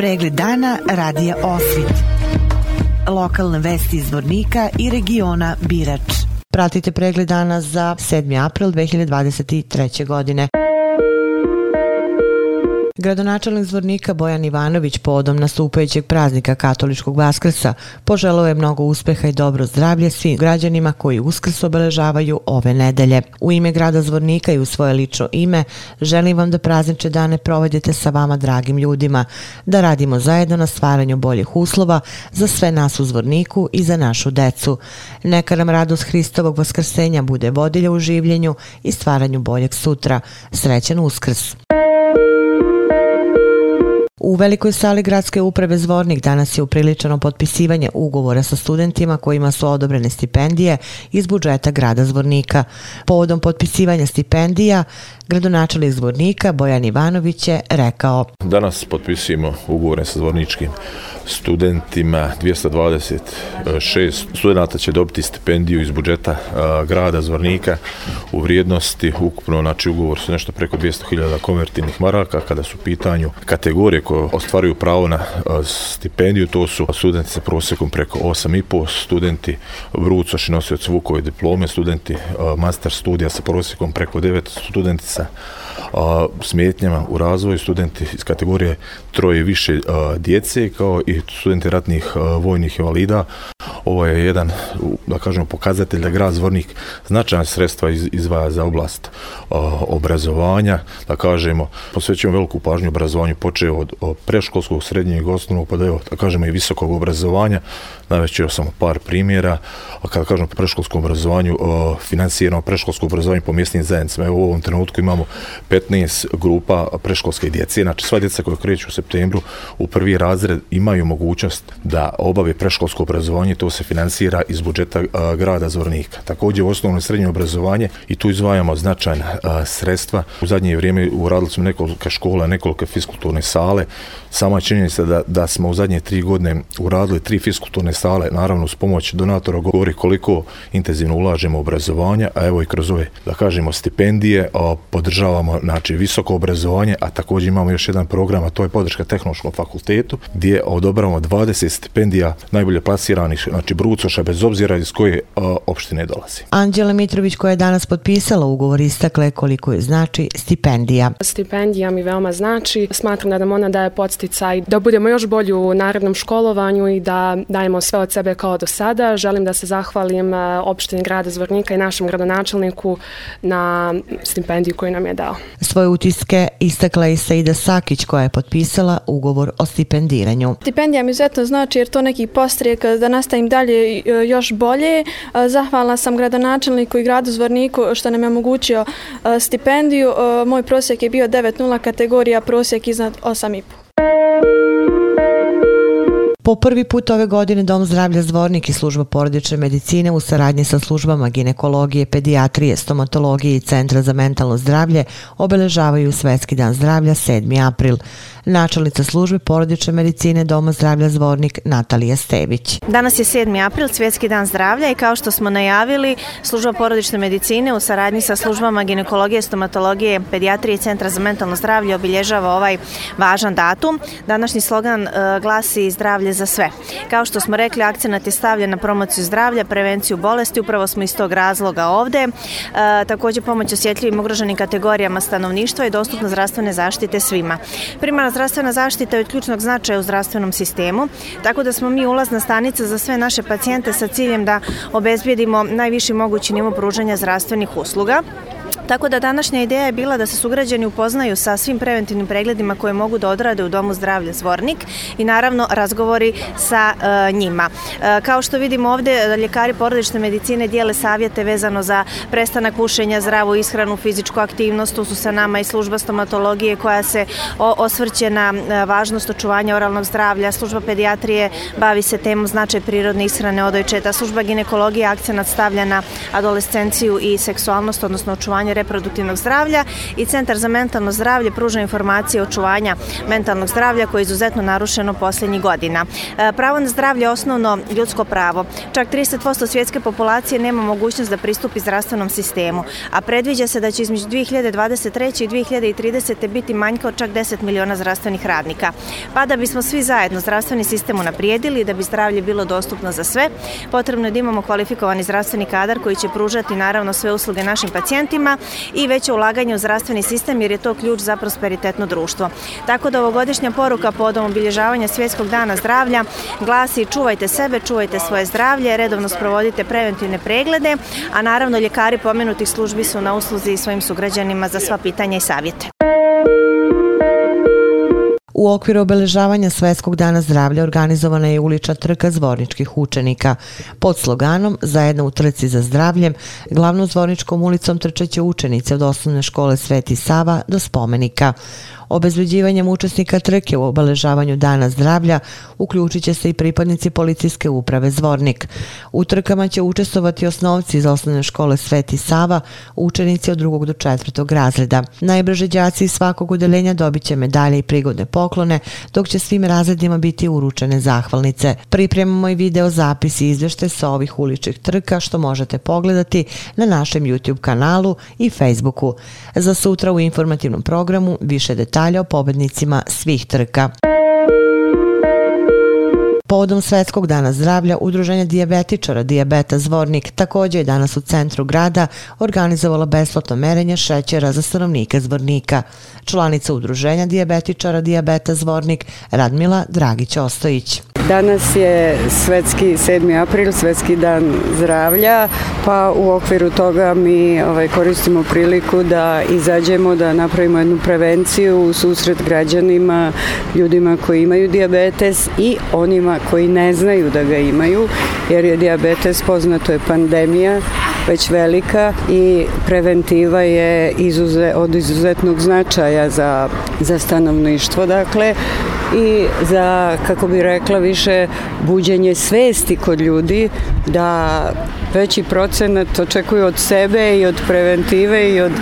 Pregled dana radija Osvit. Lokalne vesti iz Vornika i regiona Birač. Pratite pregled dana za 7. april 2023. godine. Gradonačelnik zvornika Bojan Ivanović podom nastupajućeg praznika katoličkog vaskrsa poželao je mnogo uspeha i dobro zdravlje svim građanima koji uskrs obeležavaju ove nedelje. U ime grada zvornika i u svoje lično ime želim vam da prazniče dane provedete sa vama dragim ljudima, da radimo zajedno na stvaranju boljih uslova za sve nas u zvorniku i za našu decu. Neka nam radost Hristovog vaskrsenja bude vodilja u življenju i stvaranju boljeg sutra. Srećen uskrs! U velikoj sali gradske uprave Zvornik danas je upriličeno potpisivanje ugovora sa studentima kojima su odobrene stipendije iz budžeta grada Zvornika. Povodom potpisivanja stipendija, gradonačelnik Zvornika Bojan Ivanović je rekao. Danas potpisujemo ugovore sa Zvorničkim studentima. 226 studenta će dobiti stipendiju iz budžeta grada Zvornika. U vrijednosti ukupno znači ugovor su nešto preko 200.000 konvertivnih maraka. Kada su u pitanju kategorije ako ostvaruju pravo na e, stipendiju to su studenti sa prosjekom preko 8,5 studenti Vrucoši nosioci Vukove diplome studenti e, master studija sa prosjekom preko 9 studenti sa a, smetnjama u razvoju studenti iz kategorije troje više djece kao i studenti ratnih vojnih invalida. Ovo je jedan, da kažemo, pokazatelj da grad Zvornik značajna sredstva izvaja za oblast obrazovanja, da kažemo, posvećujemo veliku pažnju obrazovanju, počeo od preškolskog, srednjeg, osnovnog, pa da evo, da kažemo, i visokog obrazovanja. Najvećeo sam par primjera, a kada kažemo preškolskom obrazovanju, finansirano preškolsko obrazovanje po mjesnim zajednicama. Evo u ovom trenutku imamo 15 grupa preškolske djece, znači sva djeca koja kreću u septembru u prvi razred imaju mogućnost da obave preškolsko obrazovanje, to se finansira iz budžeta grada Zvornika. Također u osnovno i srednje obrazovanje i tu izvajamo značajna sredstva. U zadnje vrijeme uradili smo nekoliko škola, nekoliko fiskulturne sale. Sama činjenica da, da smo u zadnje tri godine uradili tri fiskulturne sale, naravno s pomoć donatora govori koliko intenzivno ulažemo u obrazovanje, a evo i kroz ove, da kažemo, stipendije, podržavamo znači, visoko obrazovanje, a također imamo još jedan program, a to je podrška tehnološkom fakultetu, gdje odobravamo 20 stipendija najbolje plasiranih, znači Brucoša, bez obzira iz koje a, opštine dolazi. Anđela Mitrović, koja je danas potpisala ugovor, istakle koliko je znači stipendija. Stipendija mi veoma znači. Smatram da nam ona daje podsticaj da budemo još bolji u narodnom školovanju i da dajemo sve od sebe kao do sada. Želim da se zahvalim opštini grada Zvornika i našem gradonačelniku na stipendiju koju nam je dao. Svoje utiske istakla je Saida Sakić koja je potpisala ugovor o stipendiranju. Stipendija mi izuzetno znači jer to neki postrijek da nastavim dalje e, još bolje. E, zahvalna sam gradonačelniku i gradu Zvorniku što nam je omogućio e, stipendiju. Moj prosjek je bio 9.0 kategorija, prosjek iznad 8.5. Po prvi put ove godine Dom zdravlja Zvornik i služba porodične medicine u saradnji sa službama ginekologije, pedijatrije, stomatologije i Centra za mentalno zdravlje obeležavaju Svetski dan zdravlja 7. april načelnica službe porodične medicine Doma zdravlja Zvornik Natalija Stević. Danas je 7. april, Svjetski dan zdravlja i kao što smo najavili, služba porodične medicine u saradnji sa službama ginekologije, stomatologije, pedijatrije i Centra za mentalno zdravlje obilježava ovaj važan datum. Današnji slogan e, glasi zdravlje za sve. Kao što smo rekli, akcenat je stavljen na promociju zdravlja, prevenciju bolesti, upravo smo iz tog razloga ovde. E, također pomoć osjetljivim ugroženim kategorijama stanovništva i dostupno zdravstvene zaštite svima. Primarna zdravstvena zaštita je od ključnog značaja u zdravstvenom sistemu, tako da smo mi ulazna stanica za sve naše pacijente sa ciljem da obezbijedimo najviši mogući nivo pružanja zdravstvenih usluga. Tako da današnja ideja je bila da se sugrađani upoznaju sa svim preventivnim pregledima koje mogu da odrade u Domu zdravlja Zvornik i naravno razgovori sa e, njima. E, kao što vidimo ovde, ljekari porodične medicine dijele savjete vezano za prestanak pušenja, zdravu ishranu, fizičku aktivnost. Tu su sa nama i služba stomatologije koja se osvrće na e, važnost očuvanja oralnog zdravlja. Služba pedijatrije bavi se temom značaj prirodne ishrane odojčeta. Služba ginekologije akcija nadstavlja na adolescenciju i seksualnost, odnosno očuvanje reproduktivnog zdravlja i Centar za mentalno zdravlje pruža informacije očuvanja mentalnog zdravlja koje je izuzetno narušeno posljednjih godina. E, pravo na zdravlje je osnovno ljudsko pravo. Čak 30% svjetske populacije nema mogućnost da pristupi zdravstvenom sistemu, a predviđa se da će između 2023. i 2030. biti manjka od čak 10 miliona zdravstvenih radnika. Pa da bismo svi zajedno zdravstveni sistem unaprijedili i da bi zdravlje bilo dostupno za sve, potrebno je da imamo kvalifikovani zdravstveni kadar koji će pružati naravno sve usluge našim pacijentima i veće ulaganje u zdravstveni sistem jer je to ključ za prosperitetno društvo. Tako da ovogodišnja poruka podom obilježavanja svjetskog dana zdravlja glasi čuvajte sebe, čuvajte svoje zdravlje, redovno sprovodite preventivne preglede, a naravno ljekari pomenutih službi su na usluzi svojim sugrađanima za sva pitanja i savjete. U okviru obeležavanja Svetskog dana zdravlja organizovana je ulična trka zvorničkih učenika. Pod sloganom Zajedno u trci za zdravljem, glavnom zvorničkom ulicom trčeće učenice od osnovne škole Sveti Sava do spomenika. Obezbeđivanjem učesnika trke u obeležavanju Dana zdravlja uključit će se i pripadnici policijske uprave Zvornik. U trkama će učestovati osnovci iz osnovne škole Sveti Sava, učenici od drugog do četvrtog razreda. Najbrže đaci iz svakog udeljenja dobit će medalje i prigodne poklone, dok će svim razredima biti uručene zahvalnice. Pripremamo i video zapis i izvešte sa ovih uličnih trka što možete pogledati na našem YouTube kanalu i Facebooku. Za sutra u informativnom programu više detalja detalje o pobednicima svih trka. Povodom Svetskog dana zdravlja, Udruženje dijabetičara Diabeta Zvornik također je danas u centru grada organizovala besplatno merenje šećera za stanovnike Zvornika. Članica Udruženja dijabetičara Diabeta Zvornik Radmila Dragić-Ostojić. Danas je svetski 7. april, svetski dan zdravlja, pa u okviru toga mi ovaj, koristimo priliku da izađemo, da napravimo jednu prevenciju u susret građanima, ljudima koji imaju diabetes i onima koji ne znaju da ga imaju, jer je diabetes poznato je pandemija, već velika i preventiva je izuze, od izuzetnog značaja za, za stanovništvo, dakle, i za, kako bi rekla, više buđenje svesti kod ljudi da veći procenat očekuju od sebe i od preventive i od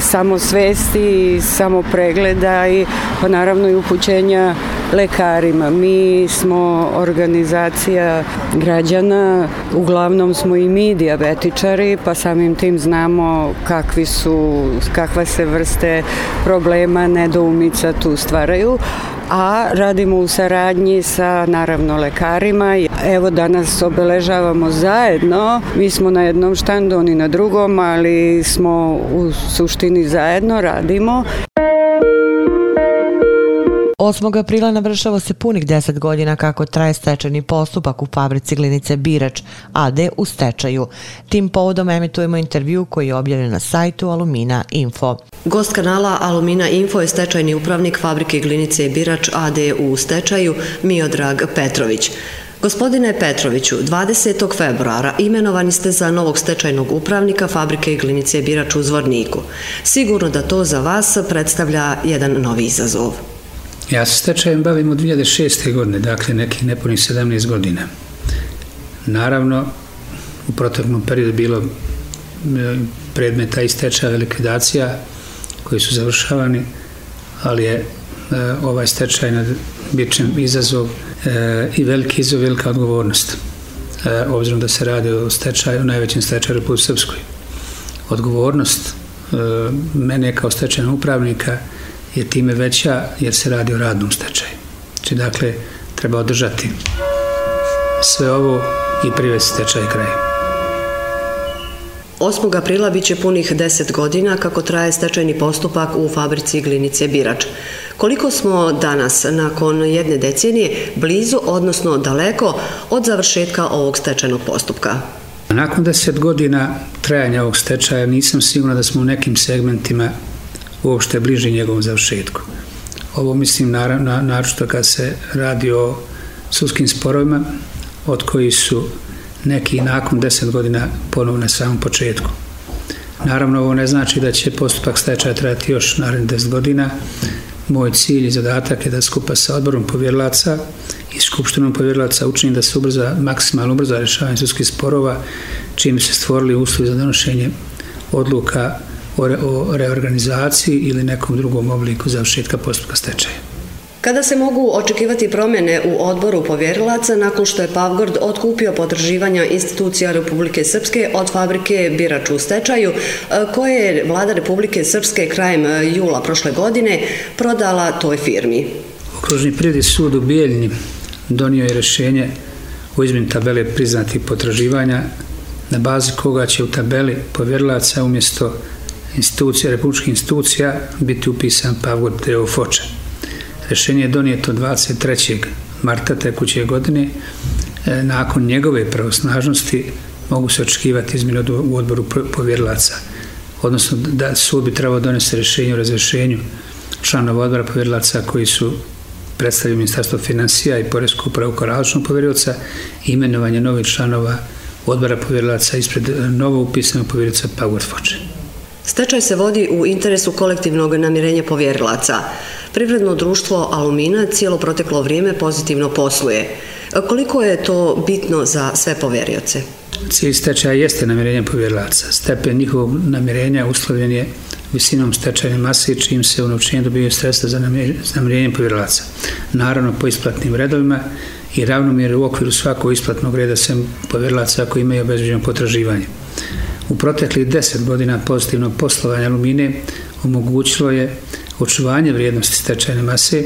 samo svesti, i samopregleda i pa naravno i upućenja lekarima. Mi smo organizacija građana, uglavnom smo i mi diabetičari, pa samim tim znamo kakvi su, kakva se vrste problema, nedoumica tu stvaraju, a radimo u saradnji sa naravno lekarima. Evo danas obeležavamo zajedno, mi smo na jednom štandu, oni na drugom, ali smo u suštini zajedno radimo. 8. aprila navršava se punih 10 godina kako traje stečajni postupak u fabrici glinice Birač AD u stečaju. Tim povodom emitujemo intervju koji je objavljen na sajtu Alumina Info. Gost kanala Alumina Info je stečajni upravnik fabrike glinice Birač AD u stečaju Miodrag Petrović. Gospodine Petroviću, 20. februara imenovani ste za novog stečajnog upravnika fabrike glinice Birač u Zvorniku. Sigurno da to za vas predstavlja jedan novi izazov. Ja se stečajem bavim od 2006. godine, dakle nekih nepunih 17 godina. Naravno, u proteklom periodu bilo e, predmeta i stečaja likvidacija koji su završavani, ali je e, ovaj stečaj na bičem izazov e, i veliki izov, velika odgovornost. E, obzirom da se radi o stečaju, o najvećem stečaju u Srpskoj. Odgovornost e, mene kao stečajnog upravnika je time veća jer se radi o radnom stečaju. Znači, dakle, treba održati sve ovo i privesti stečaj kraj. 8. aprila biće punih 10 godina kako traje stečajni postupak u fabrici Glinice Birač. Koliko smo danas, nakon jedne decenije, blizu, odnosno daleko od završetka ovog stečajnog postupka? Nakon 10 godina trajanja ovog stečaja nisam sigurna da smo u nekim segmentima uopšte bliži njegovom završetku. Ovo mislim naravno, naročito kad se radi o sudskim sporovima, od koji su neki nakon deset godina ponovno na samom početku. Naravno, ovo ne znači da će postupak stečaja trajati još narednih deset godina. Moj cilj i zadatak je da skupa sa odborom povjerlaca i skupštinom povjerlaca učinim da se ubrza, maksimalno ubrza rješavanje sudskih sporova, čim se stvorili uslovi za donošenje odluka o, re, o reorganizaciji ili nekom drugom obliku završetka postupka stečaja. Kada se mogu očekivati promjene u odboru povjerilaca nakon što je Pavgord otkupio potraživanja institucija Republike Srpske od fabrike Birač u stečaju, e, koje je vlada Republike Srpske krajem e, jula prošle godine prodala toj firmi? Okružni privredni sud u Bijeljni donio je rešenje u izmjeni tabele priznatih potraživanja na bazi koga će u tabeli povjerilaca umjesto institucija, republičkih institucija biti upisan Pavgord Deo Foča. Rešenje je donijeto 23. marta tekuće godine. E, nakon njegove pravosnažnosti mogu se očekivati izmjene u odboru povjerilaca. Odnosno da sud bi trebao donesti rešenje o razrešenju članova odbora povjerilaca koji su predstavljaju Ministarstvo financija i Poresku upravu kao različnog povjerilaca i imenovanje novih članova odbora povjerilaca ispred e, novo upisanog povjerilaca Pagod Foče. Stečaj se vodi u interesu kolektivnog namirenja povjerilaca. Privredno društvo Alumina cijelo proteklo vrijeme pozitivno posluje. Koliko je to bitno za sve poverioce? Cilj stečaja jeste namirenje povjerilaca. Stepen njihovog namirenja uslovljen je visinom stečajne mase čim se u novčenju dobijaju sredstva za namirenje povjerilaca. Naravno po isplatnim redovima i ravnomjer u okviru svakog isplatnog reda sem povjerilaca koji imaju obezbeđeno potraživanje. U proteklih deset godina pozitivnog poslovanja alumine omogućilo je očuvanje vrijednosti stečajne mase,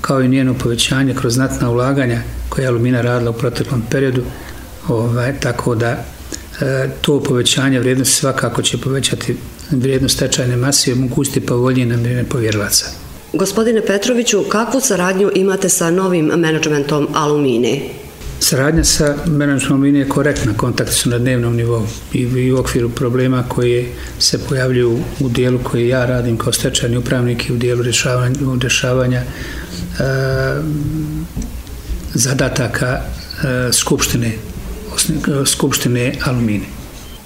kao i njeno povećanje kroz znatna ulaganja koje je alumina radila u proteklom periodu, ovaj, tako da e, to povećanje vrijednosti svakako će povećati vrijednost stečajne mase i omogućiti povoljnije namirene povjerlaca. Gospodine Petroviću, kakvu saradnju imate sa novim menadžmentom Alumine? Saradnja sa menadžmentom linije je korektna, kontakti su na dnevnom nivou i u okviru problema koje se pojavljuju u dijelu koji ja radim kao stečajni upravnik i u dijelu rješavanja, rješavanja e, zadataka e, skupštine, e, skupštine Alumini.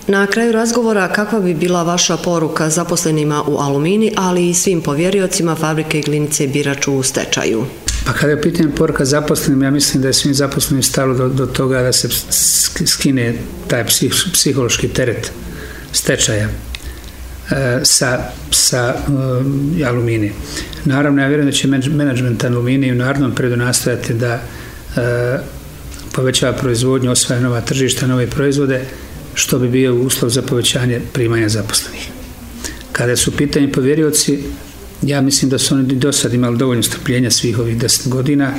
Na kraju razgovora kakva bi bila vaša poruka zaposlenima u alumini, ali i svim povjeriocima fabrike glinice Birač u stečaju? Pa kada je pitanje poruka zaposlenim, ja mislim da je svim zaposlenim stalo do, do toga da se skine taj psih, psihološki teret stečaja e, sa, sa e, aluminije. Naravno, ja vjerujem da će menadžment aluminije u narodnom predu nastojati da e, povećava proizvodnju, osvaja nova tržišta, nove proizvode, što bi bio uslov za povećanje primanja zaposlenih. Kada su pitanje povjerioci, ja mislim da su oni do sad imali dovoljno strpljenja svih ovih deset godina.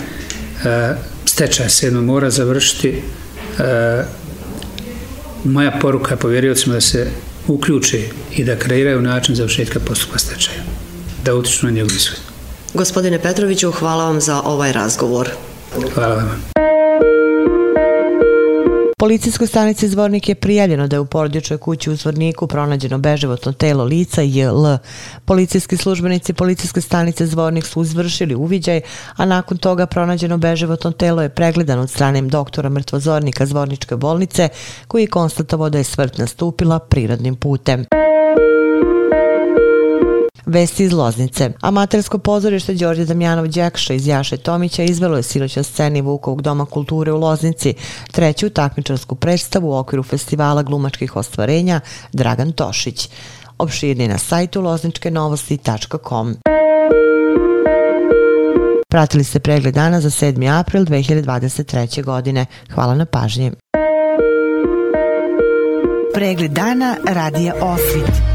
E, stečaj se jedno mora završiti. E, moja poruka je povjeriocima da se uključe i da kreiraju način završetka postupka stečaja. Da utiču na njegov izgled. Gospodine Petroviću, hvala vam za ovaj razgovor. Hvala vam. Policijskoj stanici Zvornik je prijavljeno da je u porodičnoj kući u Zvorniku pronađeno beživotno telo lica JL. Policijski službenici Policijske stanice Zvornik su izvršili uviđaj, a nakon toga pronađeno beživotno telo je pregledano od strane doktora mrtvozornika Zvorničke bolnice, koji je konstatovao da je smrt nastupila prirodnim putem. Vesti iz Loznice. Amatersko pozorište Đorđe Damjanov Đekša iz Jaše Tomića izvelo je siloća sceni Vukovog doma kulture u Loznici, treću takmičarsku predstavu u okviru festivala glumačkih ostvarenja Dragan Tošić. Opširni na sajtu lozničkenovosti.com. Pratili ste pregled dana za 7. april 2023. godine. Hvala na pažnji. Pregled dana radija Osvit